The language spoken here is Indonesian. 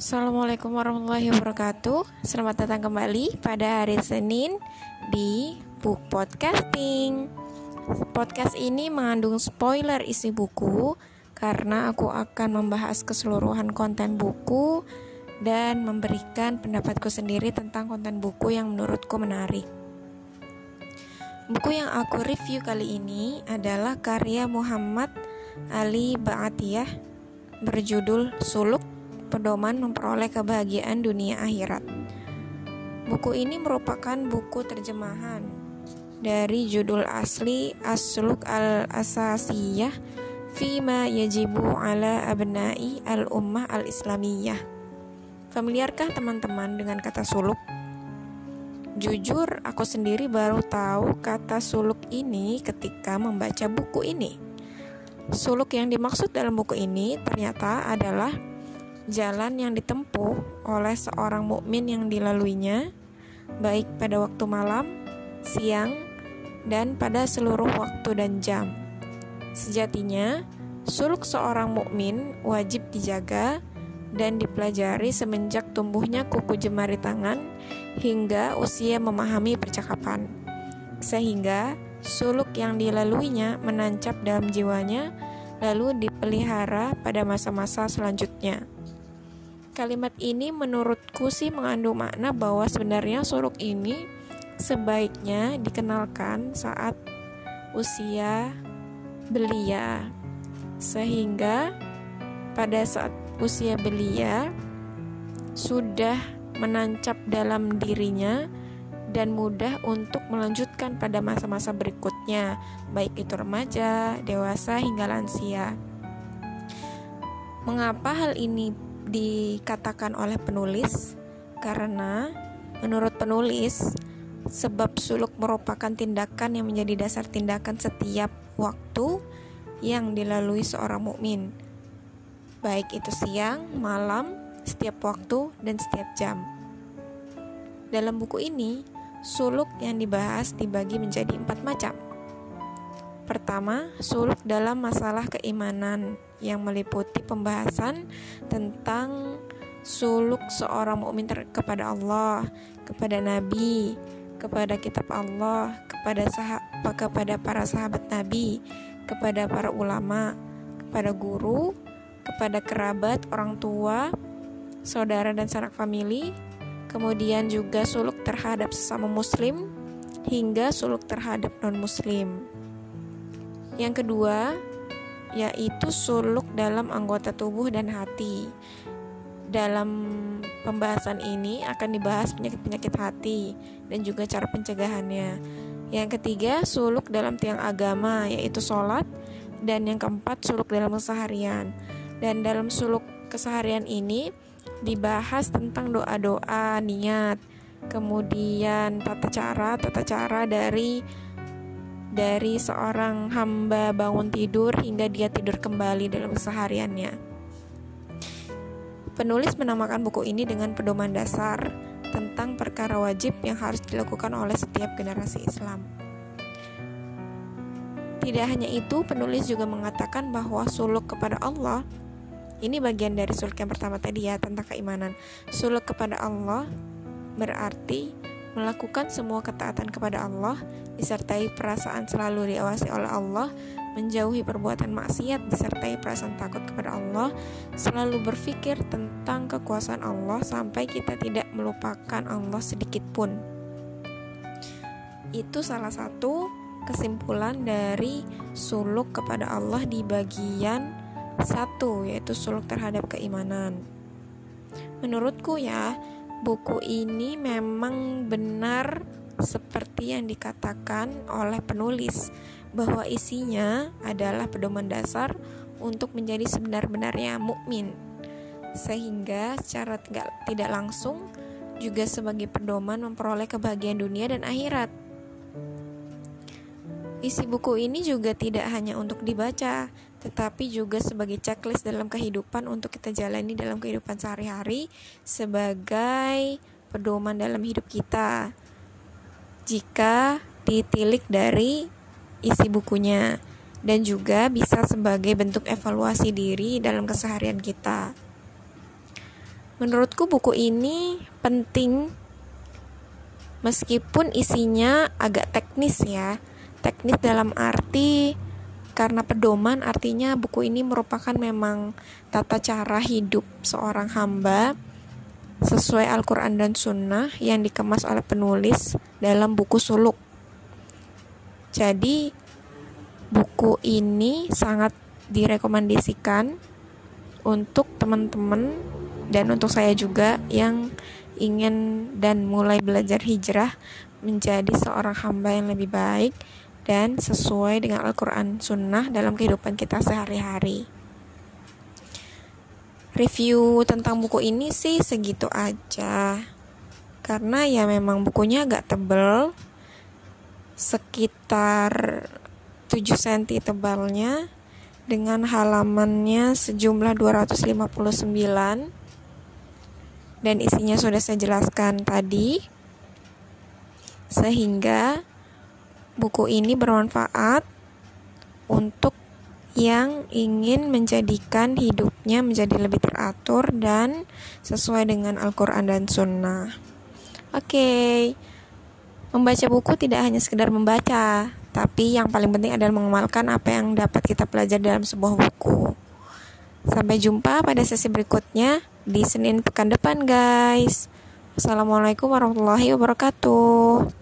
Assalamualaikum warahmatullahi wabarakatuh. Selamat datang kembali pada hari Senin di Book Podcasting. Podcast ini mengandung spoiler isi buku Karena aku akan membahas keseluruhan konten buku Dan memberikan pendapatku sendiri tentang konten buku yang menurutku menarik. Buku yang aku review kali ini adalah karya Muhammad Ali Ba'atiyah berjudul Suluk pedoman memperoleh kebahagiaan dunia akhirat. Buku ini merupakan buku terjemahan dari judul asli Asluk al-Asasiyah Fima yajibu ala abnai al-ummah al-islamiyah Familiarkah teman-teman dengan kata suluk? Jujur, aku sendiri baru tahu kata suluk ini ketika membaca buku ini. Suluk yang dimaksud dalam buku ini ternyata adalah jalan yang ditempuh oleh seorang mukmin yang dilaluinya, baik pada waktu malam, siang, dan pada seluruh waktu dan jam. Sejatinya, suluk seorang mukmin wajib dijaga dan dipelajari semenjak tumbuhnya kuku jemari tangan hingga usia memahami percakapan. Sehingga suluk yang dilaluinya menancap dalam jiwanya lalu dipelihara pada masa-masa selanjutnya. Kalimat ini menurutku sih mengandung makna bahwa sebenarnya suluk ini sebaiknya dikenalkan saat usia belia. Sehingga pada saat usia belia sudah menancap dalam dirinya dan mudah untuk melanjutkan pada masa-masa berikutnya, baik itu remaja, dewasa, hingga lansia. Mengapa hal ini dikatakan oleh penulis karena menurut penulis sebab suluk merupakan tindakan yang menjadi dasar tindakan setiap waktu yang dilalui seorang mukmin baik itu siang, malam, setiap waktu dan setiap jam. Dalam buku ini, suluk yang dibahas dibagi menjadi empat macam. Pertama, suluk dalam masalah keimanan yang meliputi pembahasan tentang suluk seorang mukmin kepada Allah, kepada Nabi, kepada kitab Allah, kepada sahabat, kepada para sahabat Nabi, kepada para ulama, kepada guru, kepada kerabat, orang tua, saudara dan sanak famili, kemudian juga suluk terhadap sesama muslim hingga suluk terhadap non-muslim. Yang kedua, yaitu suluk dalam anggota tubuh dan hati. Dalam pembahasan ini akan dibahas penyakit-penyakit hati dan juga cara pencegahannya. Yang ketiga, suluk dalam tiang agama yaitu sholat dan yang keempat, suluk dalam keseharian. Dan dalam suluk keseharian ini dibahas tentang doa-doa, niat, kemudian tata cara, tata cara dari dari seorang hamba bangun tidur hingga dia tidur kembali dalam kesehariannya. Penulis menamakan buku ini dengan pedoman dasar tentang perkara wajib yang harus dilakukan oleh setiap generasi Islam. Tidak hanya itu, penulis juga mengatakan bahwa suluk kepada Allah ini bagian dari suluk yang pertama tadi ya tentang keimanan. Suluk kepada Allah berarti melakukan semua ketaatan kepada Allah, disertai perasaan selalu diawasi oleh Allah, menjauhi perbuatan maksiat disertai perasaan takut kepada Allah, selalu berpikir tentang kekuasaan Allah sampai kita tidak melupakan Allah sedikit pun. Itu salah satu kesimpulan dari suluk kepada Allah di bagian satu yaitu suluk terhadap keimanan. Menurutku ya, buku ini memang benar seperti yang dikatakan oleh penulis bahwa isinya adalah pedoman dasar untuk menjadi sebenar-benarnya mukmin sehingga secara tidak langsung juga sebagai pedoman memperoleh kebahagiaan dunia dan akhirat. Isi buku ini juga tidak hanya untuk dibaca, tetapi juga sebagai checklist dalam kehidupan untuk kita jalani dalam kehidupan sehari-hari sebagai pedoman dalam hidup kita. Jika ditilik dari isi bukunya dan juga bisa sebagai bentuk evaluasi diri dalam keseharian kita. Menurutku buku ini penting meskipun isinya agak teknis ya. Teknis dalam arti karena pedoman artinya buku ini merupakan memang tata cara hidup seorang hamba sesuai Al-Quran dan Sunnah yang dikemas oleh penulis dalam buku suluk. Jadi buku ini sangat direkomendasikan untuk teman-teman dan untuk saya juga yang ingin dan mulai belajar hijrah menjadi seorang hamba yang lebih baik dan sesuai dengan Al-Quran Sunnah dalam kehidupan kita sehari-hari. Review tentang buku ini sih segitu aja, karena ya memang bukunya agak tebel, sekitar 7 cm tebalnya, dengan halamannya sejumlah 259 dan isinya sudah saya jelaskan tadi sehingga buku ini bermanfaat untuk yang ingin menjadikan hidupnya menjadi lebih teratur dan sesuai dengan Al-Quran dan Sunnah. Oke, okay. membaca buku tidak hanya sekedar membaca, tapi yang paling penting adalah mengamalkan apa yang dapat kita pelajari dalam sebuah buku. Sampai jumpa pada sesi berikutnya di Senin pekan depan, guys. Assalamualaikum warahmatullahi wabarakatuh.